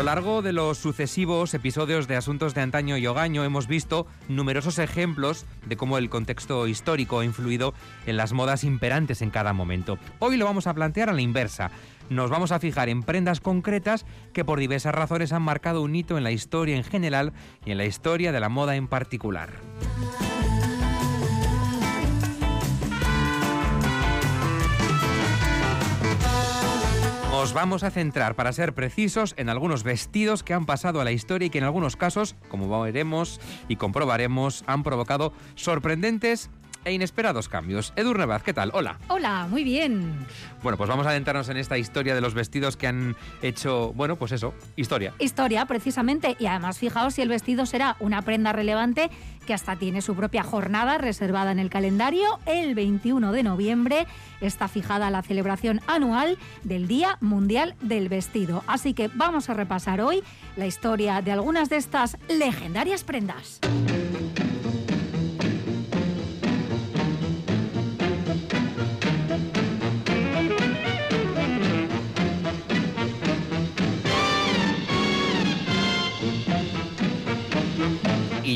Lo largo de los sucesivos episodios de Asuntos de Antaño y Hogaño hemos visto numerosos ejemplos de cómo el contexto histórico ha influido en las modas imperantes en cada momento. Hoy lo vamos a plantear a la inversa. Nos vamos a fijar en prendas concretas que por diversas razones han marcado un hito en la historia en general y en la historia de la moda en particular. Nos vamos a centrar, para ser precisos, en algunos vestidos que han pasado a la historia y que en algunos casos, como veremos y comprobaremos, han provocado sorprendentes e inesperados cambios. Edurne Baz, ¿qué tal? Hola. Hola, muy bien. Bueno, pues vamos a adentrarnos en esta historia de los vestidos que han hecho, bueno, pues eso, historia. Historia, precisamente. Y además, fijaos si el vestido será una prenda relevante que hasta tiene su propia jornada reservada en el calendario. El 21 de noviembre está fijada la celebración anual del Día Mundial del Vestido. Así que vamos a repasar hoy la historia de algunas de estas legendarias prendas.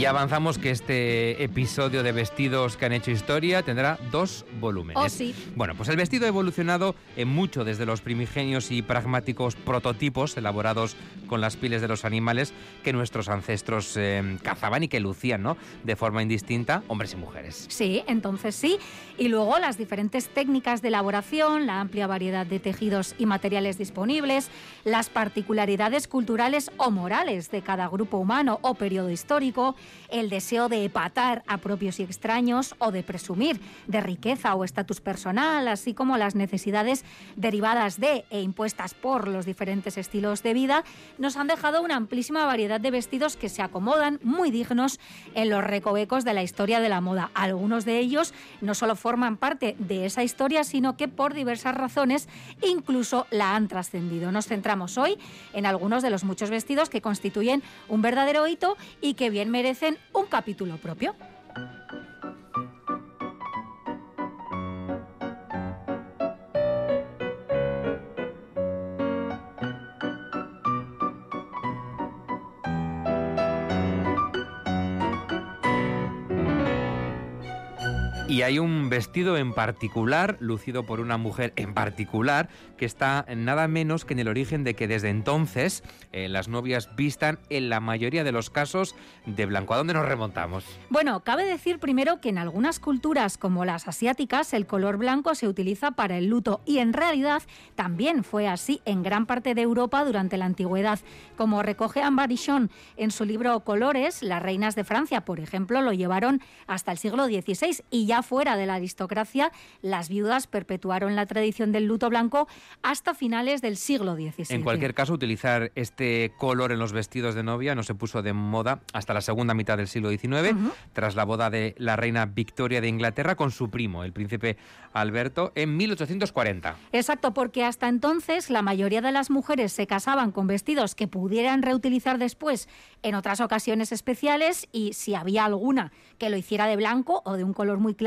Ya avanzamos que este episodio de vestidos que han hecho historia tendrá dos volúmenes. Oh, sí. Bueno, pues el vestido ha evolucionado en mucho desde los primigenios y pragmáticos prototipos elaborados con las pieles de los animales que nuestros ancestros eh, cazaban y que lucían, ¿no? De forma indistinta, hombres y mujeres. Sí, entonces sí. Y luego las diferentes técnicas de elaboración, la amplia variedad de tejidos y materiales disponibles, las particularidades culturales o morales de cada grupo humano o periodo histórico, el deseo de epatar a propios y extraños o de presumir de riqueza o estatus personal, así como las necesidades derivadas de e impuestas por los diferentes estilos de vida, nos han dejado una amplísima variedad de vestidos que se acomodan muy dignos en los recovecos de la historia de la moda. Algunos de ellos no solo forman parte de esa historia, sino que por diversas razones incluso la han trascendido. Nos centramos hoy en algunos de los muchos vestidos que constituyen un verdadero hito y que bien merecen un capítulo propio. Y hay un vestido en particular, lucido por una mujer en particular, que está nada menos que en el origen de que desde entonces eh, las novias vistan en la mayoría de los casos de blanco. ¿A dónde nos remontamos? Bueno, cabe decir primero que en algunas culturas como las asiáticas el color blanco se utiliza para el luto y en realidad también fue así en gran parte de Europa durante la antigüedad. Como recoge Anne en su libro Colores, las reinas de Francia, por ejemplo, lo llevaron hasta el siglo XVI y ya fuera de la aristocracia, las viudas perpetuaron la tradición del luto blanco hasta finales del siglo XVI. En cualquier caso, utilizar este color en los vestidos de novia no se puso de moda hasta la segunda mitad del siglo XIX, tras la boda de la reina Victoria de Inglaterra con su primo, el príncipe Alberto, en 1840. Exacto, porque hasta entonces la mayoría de las mujeres se casaban con vestidos que pudieran reutilizar después en otras ocasiones especiales y si había alguna que lo hiciera de blanco o de un color muy claro,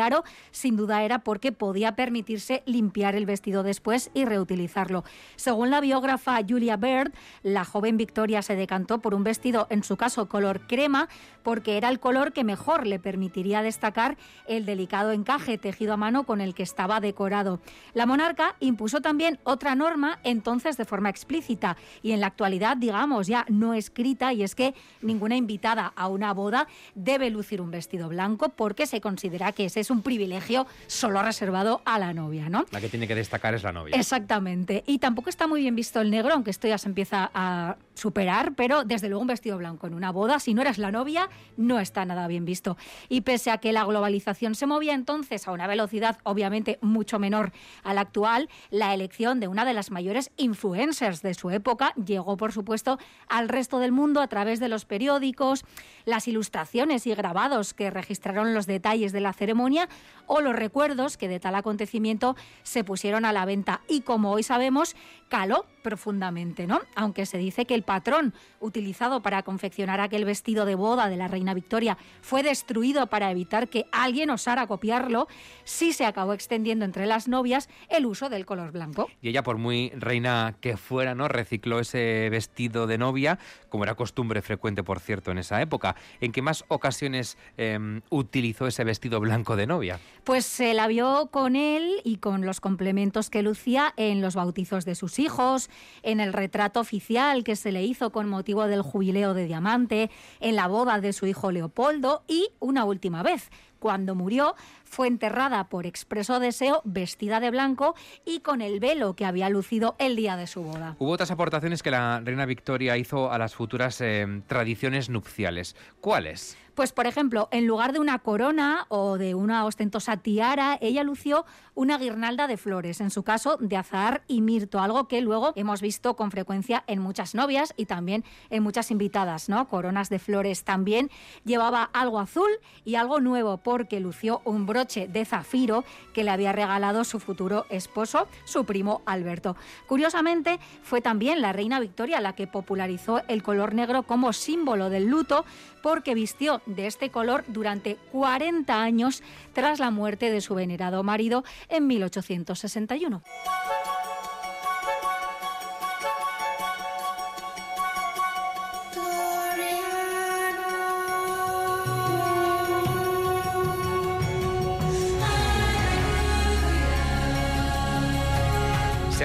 sin duda era porque podía permitirse limpiar el vestido después y reutilizarlo. Según la biógrafa Julia Baird, la joven Victoria se decantó por un vestido, en su caso color crema, porque era el color que mejor le permitiría destacar el delicado encaje tejido a mano con el que estaba decorado. La monarca impuso también otra norma, entonces de forma explícita y en la actualidad, digamos, ya no escrita, y es que ninguna invitada a una boda debe lucir un vestido blanco porque se considera que ese es un privilegio solo reservado a la novia, ¿no? La que tiene que destacar es la novia. Exactamente. Y tampoco está muy bien visto el negro, aunque esto ya se empieza a superar, pero desde luego un vestido blanco en una boda, si no eres la novia, no está nada bien visto. Y pese a que la globalización se movía entonces a una velocidad obviamente mucho menor a la actual, la elección de una de las mayores influencers de su época llegó, por supuesto, al resto del mundo a través de los periódicos, las ilustraciones y grabados que registraron los detalles de la ceremonia o los recuerdos que de tal acontecimiento se pusieron a la venta. Y como hoy sabemos, caló profundamente, ¿no? Aunque se dice que el patrón utilizado para confeccionar aquel vestido de boda de la reina Victoria fue destruido para evitar que alguien osara copiarlo, sí se acabó extendiendo entre las novias el uso del color blanco. Y ella, por muy reina que fuera, ¿no? Recicló ese vestido de novia, como era costumbre frecuente, por cierto, en esa época. ¿En qué más ocasiones em, utilizó ese vestido blanco de novia? Pues se la vio con él y con los complementos que lucía en los bautizos de sus hijos, en el retrato oficial que se le hizo con motivo del jubileo de Diamante, en la boda de su hijo Leopoldo y una última vez, cuando murió, fue enterrada por expreso deseo, vestida de blanco y con el velo que había lucido el día de su boda. Hubo otras aportaciones que la reina Victoria hizo a las futuras eh, tradiciones nupciales. ¿Cuáles? Pues, por ejemplo, en lugar de una corona o de una ostentosa tiara, ella lució una guirnalda de flores, en su caso de azahar y mirto, algo que luego hemos visto con frecuencia en muchas novias y también en muchas invitadas, ¿no? Coronas de flores también. Llevaba algo azul y algo nuevo porque lució un de zafiro que le había regalado su futuro esposo, su primo Alberto. Curiosamente, fue también la reina Victoria la que popularizó el color negro como símbolo del luto porque vistió de este color durante 40 años tras la muerte de su venerado marido en 1861.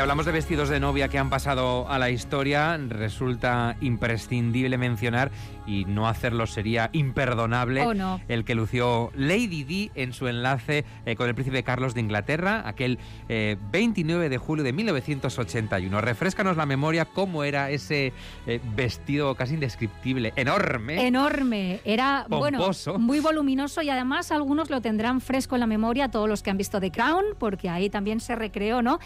Hablamos de vestidos de novia que han pasado a la historia, resulta imprescindible mencionar, y no hacerlo sería imperdonable, Oh, el que lució Lady Di en su enlace eh, con el príncipe Carlos de Inglaterra, aquel 29 eh, de julio de 1981. Refrescanos la memoria cómo era ese eh, vestido casi indescriptible, enorme. Enorme, era bueno, muy voluminoso y además algunos lo tendrán fresco en la memoria, todos los que han visto The Crown, porque ahí también se recreó, ¿no?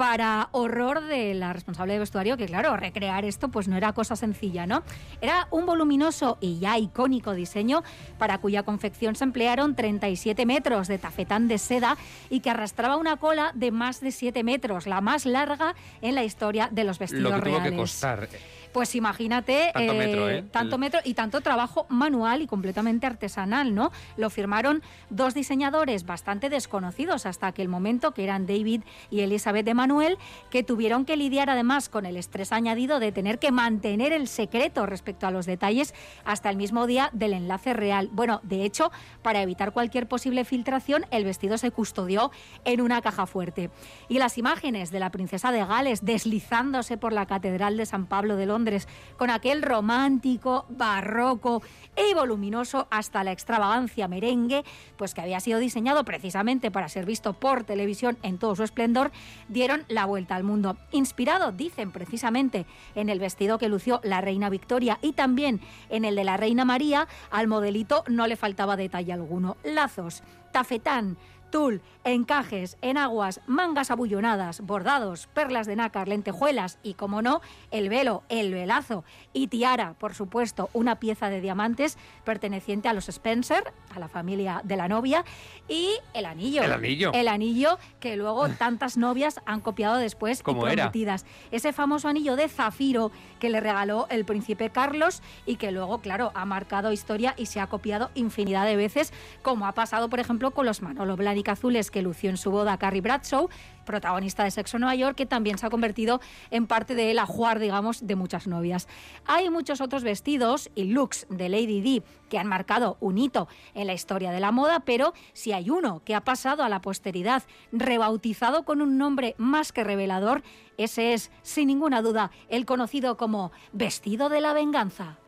Para horror de la responsable de vestuario, que claro, recrear esto pues no era cosa sencilla, ¿no? Era un voluminoso y ya icónico diseño para cuya confección se emplearon 37 metros de tafetán de seda y que arrastraba una cola de más de 7 metros, la más larga en la historia de los vestidos Lo que tuvo reales. que costar. Pues imagínate tanto, eh, metro, ¿eh? tanto metro y tanto trabajo manual y completamente artesanal, ¿no? Lo firmaron dos diseñadores bastante desconocidos hasta aquel momento, que eran David y Elizabeth de Manuel, que tuvieron que lidiar además con el estrés añadido de tener que mantener el secreto respecto a los detalles hasta el mismo día del enlace real. Bueno, de hecho, para evitar cualquier posible filtración, el vestido se custodió en una caja fuerte. Y las imágenes de la princesa de Gales deslizándose por la Catedral de San Pablo de Londres con aquel romántico, barroco y voluminoso hasta la extravagancia merengue, pues que había sido diseñado precisamente para ser visto por televisión en todo su esplendor, dieron la vuelta al mundo. Inspirado, dicen precisamente, en el vestido que lució la reina Victoria y también en el de la reina María, al modelito no le faltaba detalle alguno. Lazos, tafetán, tul, encajes, enaguas, mangas abullonadas, bordados, perlas de nácar, lentejuelas y, como no, el velo, el velazo y tiara, por supuesto, una pieza de diamantes perteneciente a los Spencer, a la familia de la novia, y el anillo. El anillo. El anillo que luego tantas novias han copiado después ¿Cómo y era? prometidas. Ese famoso anillo de zafiro que le regaló el príncipe Carlos y que luego, claro, ha marcado historia y se ha copiado infinidad de veces, como ha pasado, por ejemplo, con los Manolo Blahnik azules que lució en su boda Carrie Bradshaw, protagonista de Sexo Nueva York, que también se ha convertido en parte del ajuar, digamos, de muchas novias. Hay muchos otros vestidos y looks de Lady Di que han marcado un hito en la historia de la moda, pero si hay uno que ha pasado a la posteridad, rebautizado con un nombre más que revelador, ese es, sin ninguna duda, el conocido como vestido de la venganza.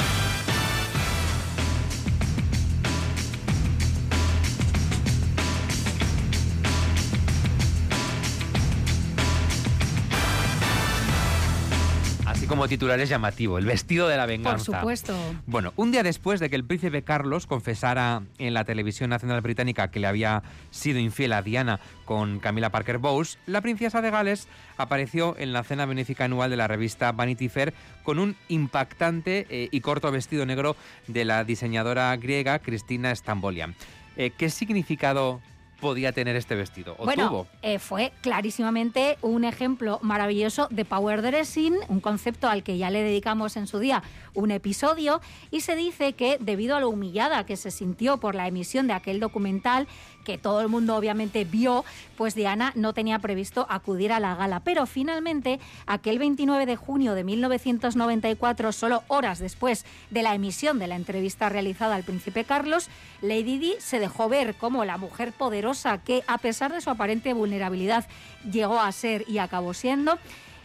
Como titular es llamativo, el vestido de la venganza. Por supuesto. Bueno, un día después de que el príncipe Carlos confesara en la televisión nacional británica que le había sido infiel a Diana con Camila Parker Bowles, la princesa de Gales apareció en la cena benéfica anual de la revista Vanity Fair con un impactante eh, y corto vestido negro de la diseñadora griega Cristina Stambolian. Eh, ¿Qué significado podía tener este vestido? ¿O bueno, tuvo? eh, fue clarísimamente un ejemplo maravilloso de power dressing, un concepto al que ya le dedicamos en su día un episodio, y se dice que debido a lo humillada que se sintió por la emisión de aquel documental, que todo el mundo obviamente vio, pues Diana no tenía previsto acudir a la gala. Pero finalmente, aquel 29 de junio de 1994, solo horas después de la emisión de la entrevista realizada al príncipe Carlos, Lady Di se dejó ver como la mujer poderosa que, a pesar de su aparente vulnerabilidad, llegó a ser y acabó siendo.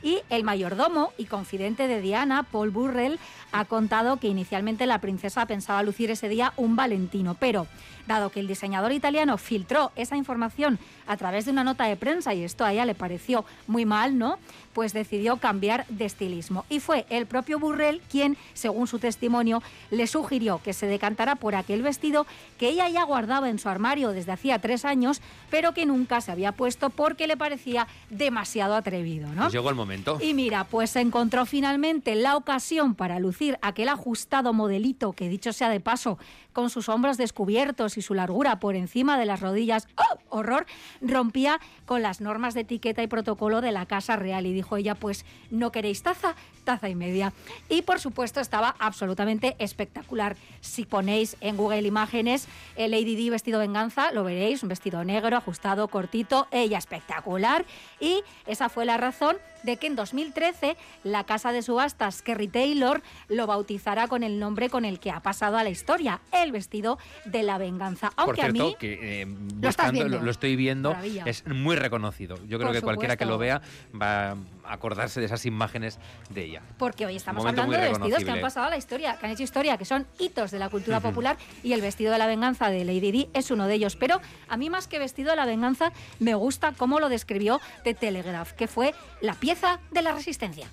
Y el mayordomo y confidente de Diana, Paul Burrell, ha contado que inicialmente la princesa pensaba lucir ese día un Valentino, pero dado que el diseñador italiano filtró esa información a través de una nota de prensa y esto a ella le pareció muy mal, ¿no? Pues decidió cambiar de estilismo. Y fue el propio Burrell quien, según su testimonio, le sugirió que se decantara por aquel vestido que ella ya guardaba en su armario desde hacía tres años, pero que nunca se había puesto porque le parecía demasiado atrevido, ¿no? Pues llegó el momento. Y mira, pues se encontró finalmente la ocasión para lucir aquel ajustado modelito que, dicho sea de paso, con sus hombros descubiertos y su largura por encima de las rodillas, ¡oh! horror, rompía con las normas de etiqueta y protocolo de la Casa Real. Y dijo ella, pues, ¿no queréis taza? Taza y media. Y por supuesto estaba absolutamente espectacular. Si ponéis en Google Imágenes el Lady Di vestido venganza, lo veréis, un vestido negro, ajustado, cortito, ella espectacular. Y esa fue la razón de que en 2013 la casa de subastas Kerry Taylor lo bautizará con el nombre con el que ha pasado a la historia, el vestido de la venganza. Aunque Por cierto, a mí que eh, ¿Lo estás buscando, lo, lo estoy viendo, Maravilla. es muy reconocido. Yo creo Por que cualquiera que lo vea va acordarse de esas imágenes de ella. Porque hoy estamos hablando de vestidos que han pasado a la historia, que han hecho historia, que son hitos de la cultura popular y el vestido de la venganza de Lady Di es uno de ellos. Pero a mí más que vestido de la venganza me gusta cómo lo describió The Telegraph, que fue la pieza de la resistencia.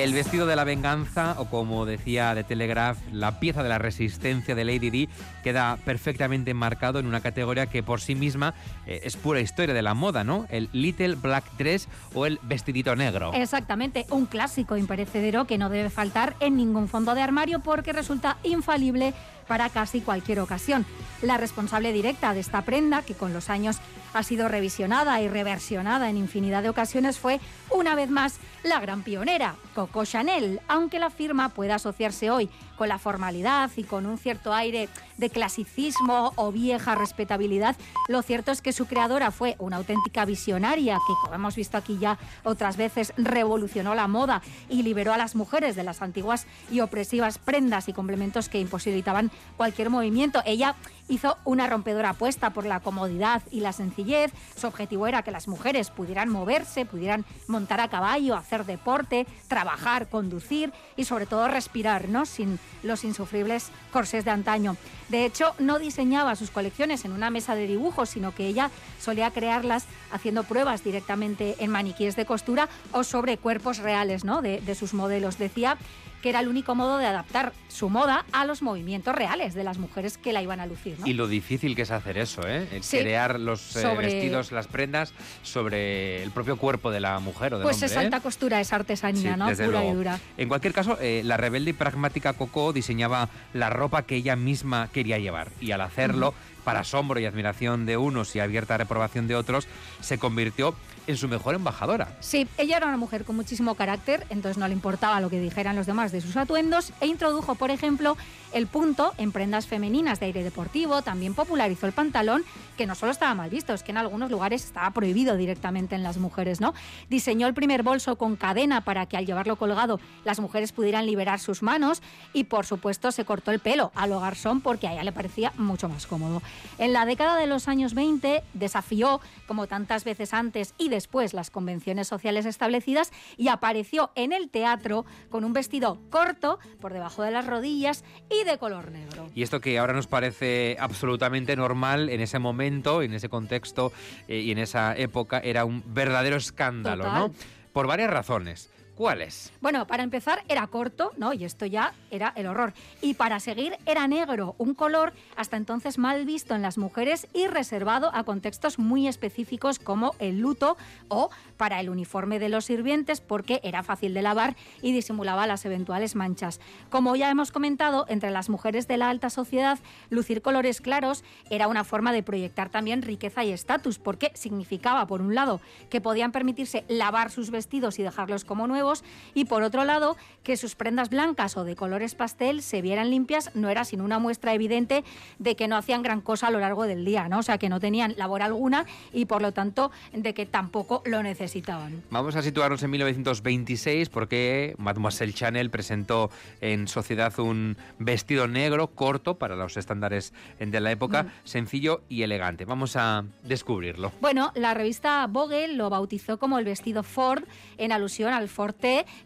El vestido de la venganza, o como decía The Telegraph, la pieza de la resistencia de Lady Di, queda perfectamente enmarcado en una categoría que por sí misma eh, es pura historia de la moda, ¿no? El Little Black Dress o el vestidito negro. Exactamente, un clásico imperecedero que no debe faltar en ningún fondo de armario porque resulta infalible para casi cualquier ocasión. La responsable directa de esta prenda, que con los años ha sido revisionada y reversionada en infinidad de ocasiones, fue una vez más la gran pionera, Coco Chanel, aunque la firma pueda asociarse hoy con la formalidad y con un cierto aire de clasicismo o vieja respetabilidad, lo cierto es que su creadora fue una auténtica visionaria que, como hemos visto aquí ya otras veces, revolucionó la moda y liberó a las mujeres de las antiguas y opresivas prendas y complementos que imposibilitaban cualquier movimiento. Ella hizo una rompedora apuesta por la comodidad y la sencillez. Su objetivo era que las mujeres pudieran moverse, pudieran montar a caballo, hacer deporte, trabajar, conducir y sobre todo respirar, ¿no? Sin los insufribles corsés de antaño. De hecho, no diseñaba sus colecciones en una mesa de dibujos, sino que ella solía crearlas haciendo pruebas directamente en maniquíes de costura o sobre cuerpos reales, ¿no? De, de sus modelos. Decía que era el único modo de adaptar su moda a los movimientos reales de las mujeres que la iban a lucir, ¿no? Y lo difícil que es hacer eso, ¿eh? Sí. Crear los eh, vestidos, las prendas sobre el propio cuerpo de la mujer o del Pues hombre. es ¿eh? alta costura, es artesanía, Sí, ¿no? desde Pura y luego. dura. En cualquier caso, eh, la rebelde y pragmática Coco diseñaba la ropa que ella misma quería llevar y al hacerlo, para asombro y admiración de unos y abierta reprobación de otros, se convirtió en su mejor embajadora. Sí, ella era una mujer con muchísimo carácter, entonces no le importaba lo que dijeran los demás de sus atuendos e introdujo, por ejemplo, el punto en prendas femeninas de aire deportivo, también popularizó el pantalón, que no solo estaba mal visto, es que en algunos lugares estaba prohibido directamente en las mujeres, ¿no? Diseñó el primer bolso con cadena para que al llevarlo colgado las mujeres pudieran liberar sus manos y por supuesto se cortó el pelo a lo garzón porque a ella le parecía mucho más cómodo. En la década de los años 20 desafió, como tantas veces antes y después las convenciones sociales establecidas y apareció en el teatro con un vestido corto por debajo de las rodillas y de color negro. Y esto que ahora nos parece absolutamente normal en ese momento, en ese contexto eh, y en esa época era un verdadero escándalo, Total. ¿no? Por varias razones. ¿Cuáles? Bueno, para empezar era corto, ¿no? Y esto ya era el horror. Y para seguir era negro, un color hasta entonces mal visto en las mujeres y reservado a contextos muy específicos como el luto o para el uniforme de los sirvientes porque era fácil de lavar y disimulaba las eventuales manchas. Como ya hemos comentado, entre las mujeres de la alta sociedad, lucir colores claros era una forma de proyectar también riqueza y estatus porque significaba, por un lado, que podían permitirse lavar sus vestidos y dejarlos como nuevos y por otro lado que sus prendas blancas o de colores pastel se vieran limpias no era sino una muestra evidente de que no hacían gran cosa a lo largo del día, ¿no? O sea, que no tenían labor alguna y por lo tanto de que tampoco lo necesitaban. Vamos a situarnos en 1926 porque Mademoiselle Chanel presentó en sociedad un vestido negro corto para los estándares de la época, sencillo y elegante. Vamos a descubrirlo. Bueno, la revista Vogue lo bautizó como el vestido Ford en alusión al Ford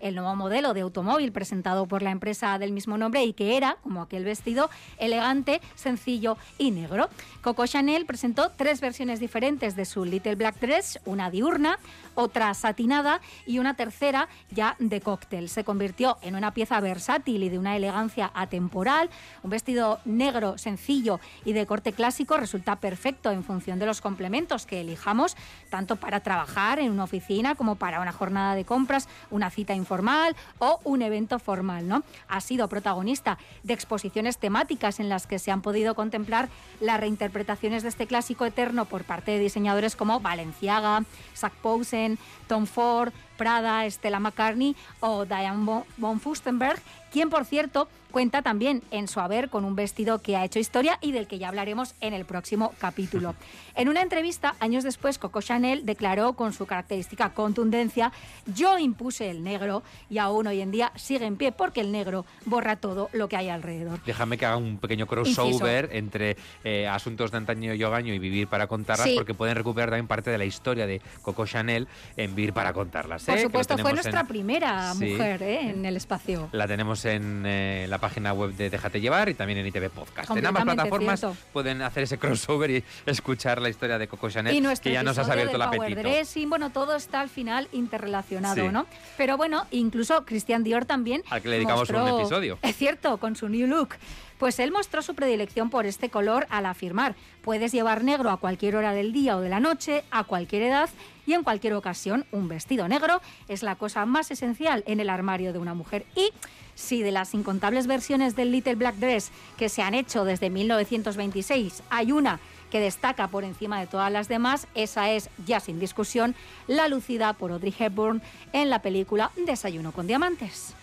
El nuevo modelo de automóvil presentado por la empresa del mismo nombre y que era, como aquel vestido, elegante, sencillo y negro. Coco Chanel presentó tres versiones diferentes de su Little Black Dress, una diurna, otra satinada y una tercera ya de cóctel. Se convirtió en una pieza versátil y de una elegancia atemporal. Un vestido negro, sencillo y de corte clásico resulta perfecto en función de los complementos que elijamos, tanto para trabajar en una oficina como para una jornada de compras, una cita informal o un evento formal. ¿no? Ha sido protagonista de exposiciones temáticas en las que se han podido contemplar las reinterpretaciones de este clásico eterno por parte de diseñadores como Balenciaga, Sac Posen, Tom Ford, Prada, Stella McCartney o Diane von Furstenberg, quien por cierto cuenta también en su haber con un vestido que ha hecho historia y del que ya hablaremos en el próximo capítulo. En una entrevista, años después, Coco Chanel declaró con su característica contundencia, yo impuse el negro y aún hoy en día sigue en pie porque el negro borra todo lo que hay alrededor. Déjame que haga un pequeño crossover entre eh, asuntos de antaño y hogaño y vivir para contarlas, Sí. porque pueden recuperar también parte de la historia de Coco Chanel en Vivir para contarlas. Por ¿eh? Supuesto, fue nuestra en- primera Sí. mujer ¿eh? en el espacio. La tenemos en la página web de Déjate Llevar y también en ITV Podcast. En ambas plataformas cierto. pueden hacer ese crossover y escuchar la historia de Coco Chanel, Y que ya nos has abierto el apetito. Dressing, bueno, todo está al final interrelacionado, Sí. ¿no? Pero bueno, incluso Christian Dior también. Al que le dedicamos un mostró- episodio. Es cierto, con su new look. Pues él mostró su predilección por este color al afirmar, puedes llevar negro a cualquier hora del día o de la noche, a cualquier edad y en cualquier ocasión. Un vestido negro es la cosa más esencial en el armario de una mujer. Y si de las incontables versiones del Little Black Dress que se han hecho desde 1926 hay una que destaca por encima de todas las demás, esa es, ya sin discusión, la lucida por Audrey Hepburn en la película Desayuno con Diamantes.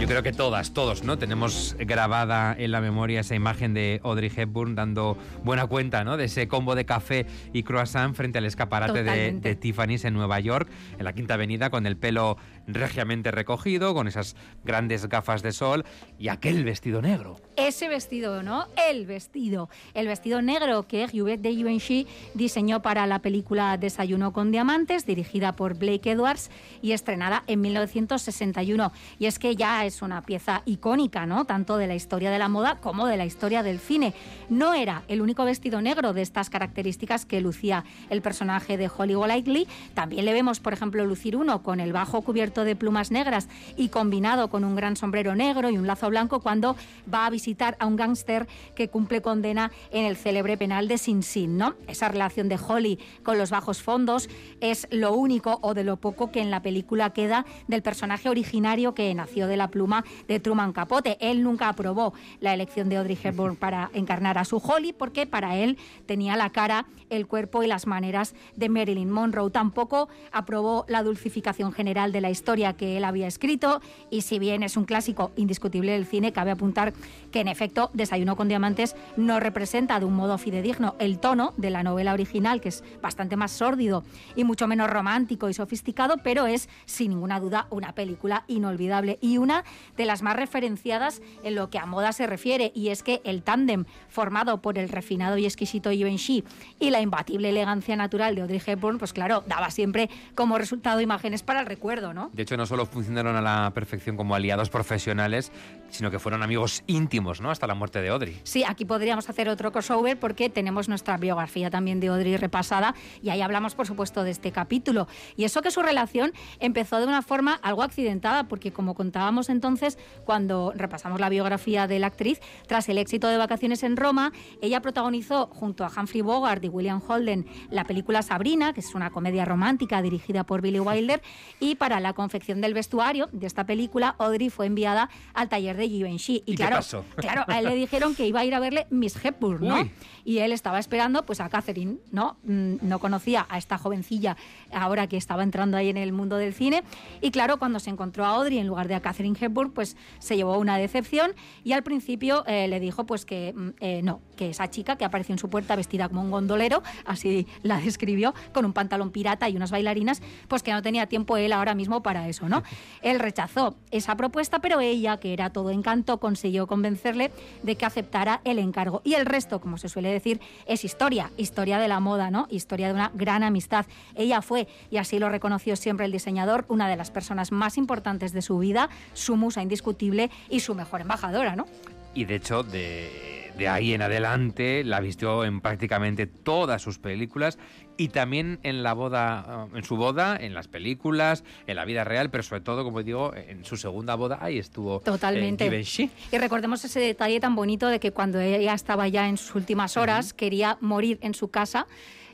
Yo creo que todas, todos, ¿no? Tenemos grabada en la memoria esa imagen de Audrey Hepburn dando buena cuenta, ¿no? De ese combo de café y croissant frente al escaparate de, de Tiffany's en Nueva York, en la Quinta Avenida, con el pelo regiamente recogido, con esas grandes gafas de sol y aquel vestido negro. Ese vestido, ¿no? El vestido. El vestido negro que Juliette de Givenchy diseñó para la película Desayuno con Diamantes, dirigida por Blake Edwards y estrenada en 1961. Y es que ya es una pieza icónica, ¿no? Tanto de la historia de la moda como de la historia del cine. No era el único vestido negro de estas características que lucía el personaje de Holly Golightly. También le vemos, por ejemplo, lucir uno con el bajo cubierto de plumas negras y combinado con un gran sombrero negro y un lazo blanco cuando va a visitar a un gángster que cumple condena en el célebre penal de Sin Sin, ¿no? Esa relación de Holly con los bajos fondos es lo único o de lo poco que en la película queda del personaje originario que nació de la pluma pluma de Truman Capote. Él nunca aprobó la elección de Audrey Hepburn para encarnar a su Holly porque para él tenía la cara, el cuerpo y las maneras de Marilyn Monroe. Tampoco aprobó la dulcificación general de la historia que él había escrito y si bien es un clásico indiscutible del cine, cabe apuntar que en efecto Desayuno con Diamantes no representa de un modo fidedigno el tono de la novela original, que es bastante más sórdido y mucho menos romántico y sofisticado, pero es sin ninguna duda una película inolvidable y una de las más referenciadas en lo que a moda se refiere, y es que el tándem formado por el refinado y exquisito Givenchy y la imbatible elegancia natural de Audrey Hepburn, pues claro, daba siempre como resultado imágenes para el recuerdo, ¿no? De hecho, no solo funcionaron a la perfección como aliados profesionales, sino que fueron amigos íntimos, ¿no? Hasta la muerte de Audrey. Sí, aquí podríamos hacer otro crossover porque tenemos nuestra biografía también de Audrey repasada y ahí hablamos, por supuesto, de este capítulo. Y eso que su relación empezó de una forma algo accidentada, porque como contábamos entonces, cuando repasamos la biografía de la actriz, tras el éxito de Vacaciones en Roma, ella protagonizó junto a Humphrey Bogart y William Holden la película Sabrina, que es una comedia romántica dirigida por Billy Wilder, y para la confección del vestuario de esta película, Audrey fue enviada al taller de Givenchy. ¿Y qué claro, pasó? claro, a él le dijeron que iba a ir a verle Miss Hepburn, ¿no? Uy. Y él estaba esperando pues a Catherine, ¿no? Mm, No conocía a esta jovencilla ahora que estaba entrando ahí en el mundo del cine. Y claro, cuando se encontró a Audrey en lugar de a Catherine Hepburn, pues se llevó una decepción y al principio eh, le dijo pues que mm, eh, no, que esa chica que apareció en su puerta vestida como un gondolero, así la describió, con un pantalón pirata y unas bailarinas, pues que no tenía tiempo él ahora mismo para eso, ¿no? Él rechazó esa propuesta, pero ella, que era todo encanto, consiguió convencerle de que aceptara el encargo. Y el resto, como se suele decir, es historia, historia de la moda, ¿no? Historia de una gran amistad. Ella fue, y así lo reconoció siempre el diseñador, una de las personas más importantes de su vida, su musa indiscutible y su mejor embajadora, ¿no? Y de hecho, de, de ahí en adelante la vistió en prácticamente todas sus películas y también en la boda, eh, en su boda, en las películas, en la vida real, pero sobre todo, como digo, en su segunda boda, ahí estuvo Totalmente. eh, Givenchy. Y recordemos ese detalle tan bonito de que cuando ella estaba ya en sus últimas horas, quería morir en su casa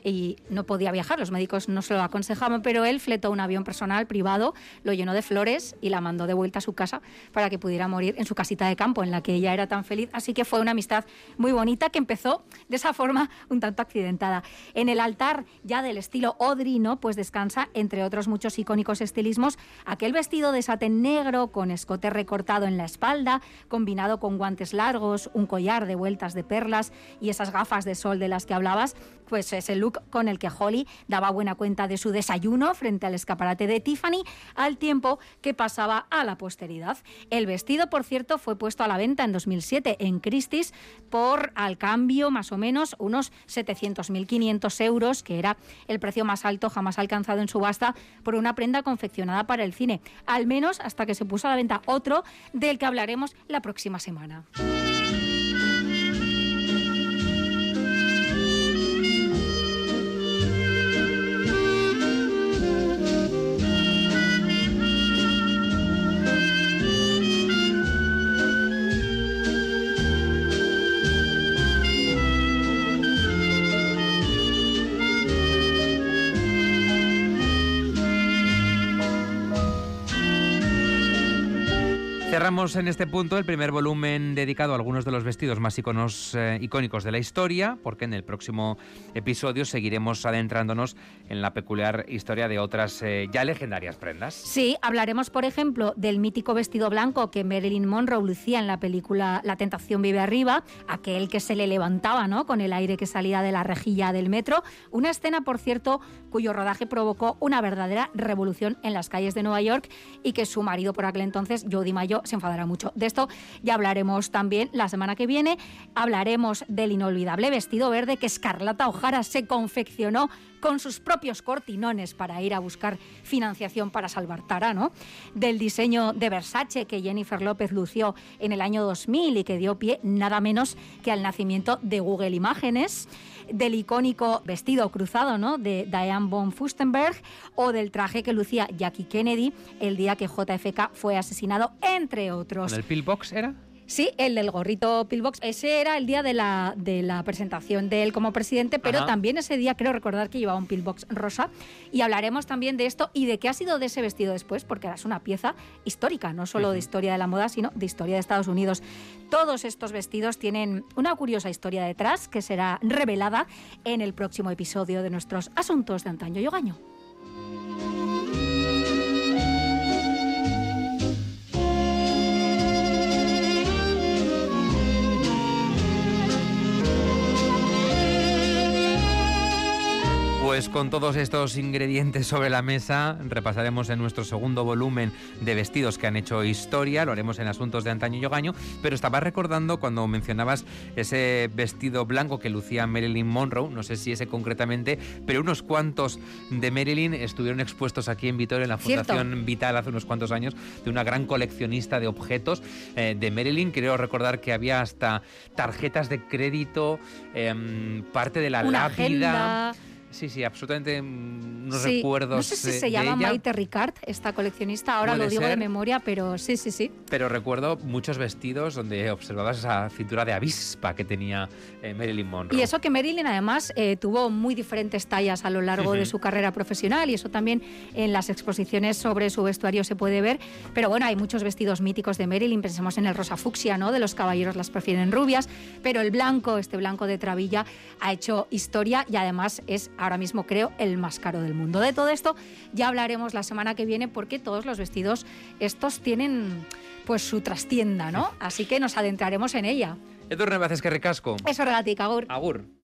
y no podía viajar. Los médicos no se lo aconsejaban, pero él fletó un avión personal privado, lo llenó de flores y la mandó de vuelta a su casa para que pudiera morir en su casita de campo, en la que ella era tan feliz. Así que fue una amistad muy bonita que empezó de esa forma un tanto accidentada. En el altar ya del estilo Audrey, ¿no? Pues descansa, entre otros muchos icónicos estilismos, aquel vestido de satén negro con escote recortado en la espalda, combinado con guantes largos, un collar de vueltas de perlas y esas gafas de sol de las que hablabas, pues ese look con el que Holly daba buena cuenta de su desayuno frente al escaparate de Tiffany, al tiempo que pasaba a la posteridad. El vestido, por cierto, fue puesto a la venta en 2007 en Christie's por, al cambio, más o menos unos 700.500 euros, que era el precio más alto jamás alcanzado en subasta por una prenda confeccionada para el cine, al menos hasta que se puso a la venta otro del que hablaremos la próxima semana. Cerramos en este punto el primer volumen dedicado a algunos de los vestidos más iconos, eh, icónicos de la historia, porque en el próximo episodio seguiremos adentrándonos en la peculiar historia de otras eh, ya legendarias prendas. Sí, hablaremos, por ejemplo, del mítico vestido blanco que Marilyn Monroe lucía en la película La tentación vive arriba, aquel que se le levantaba, ¿no? Con el aire que salía de la rejilla del metro. Una escena, por cierto, cuyo rodaje provocó una verdadera revolución en las calles de Nueva York y que su marido por aquel entonces, Jody Mayo, se enfadará mucho. De esto ya hablaremos también la semana que viene. Hablaremos del inolvidable vestido verde que Escarlata O'Hara se confeccionó con sus propios cortinones para ir a buscar financiación para salvar Tara, ¿no? Del diseño de Versace que Jennifer López lució en el año 2000 y que dio pie nada menos que al nacimiento de Google Imágenes, del icónico vestido cruzado, ¿no? De Diane von Furstenberg o del traje que lucía Jackie Kennedy el día que JFK fue asesinado, entre otros. ¿Con el pillbox era? Sí, el del gorrito pillbox. Ese era el día de la, de la presentación de él como presidente, pero Ajá. también ese día creo recordar que llevaba un pillbox rosa. Y hablaremos también de esto y de qué ha sido de ese vestido después, porque ahora es una pieza histórica, no solo de historia de la moda, sino de historia de Estados Unidos. Todos estos vestidos tienen una curiosa historia detrás que será revelada en el próximo episodio de nuestros Asuntos de Antaño y Ogaño. Pues con todos estos ingredientes sobre la mesa, repasaremos en nuestro segundo volumen de vestidos que han hecho historia, lo haremos en asuntos de antaño y ogaño, pero estaba recordando cuando mencionabas ese vestido blanco que lucía Marilyn Monroe, no sé si ese concretamente, pero unos cuantos de Marilyn estuvieron expuestos aquí en Vitoria, en la Cierto. Fundación Vital, hace unos cuantos años, de una gran coleccionista de objetos eh, de Marilyn. Creo recordar que había hasta tarjetas de crédito, em, parte de la Una lápida. agenda. Sí, sí, absolutamente mm, unos Sí, recuerdos. No sé si de- se llama Maite Ricard, esta coleccionista, ahora lo digo de memoria, pero sí, sí, sí. Pero recuerdo muchos vestidos donde observabas esa cintura de avispa que tenía eh, Marilyn Monroe. Y eso que Marilyn además eh, tuvo muy diferentes tallas a lo largo de su carrera profesional y eso también en las exposiciones sobre su vestuario se puede ver. Pero bueno, hay muchos vestidos míticos de Marilyn, pensemos en el rosa fucsia, ¿no? De los caballeros las prefieren rubias, pero el blanco, este blanco de Travilla, ha hecho historia y además es ahora mismo creo el más caro del mundo. De todo esto ya hablaremos la semana que viene porque todos los vestidos estos tienen pues su trastienda, ¿no? Así que nos adentraremos en ella. Edurne Baces que recasco. Eso regatica, Agur. Agur.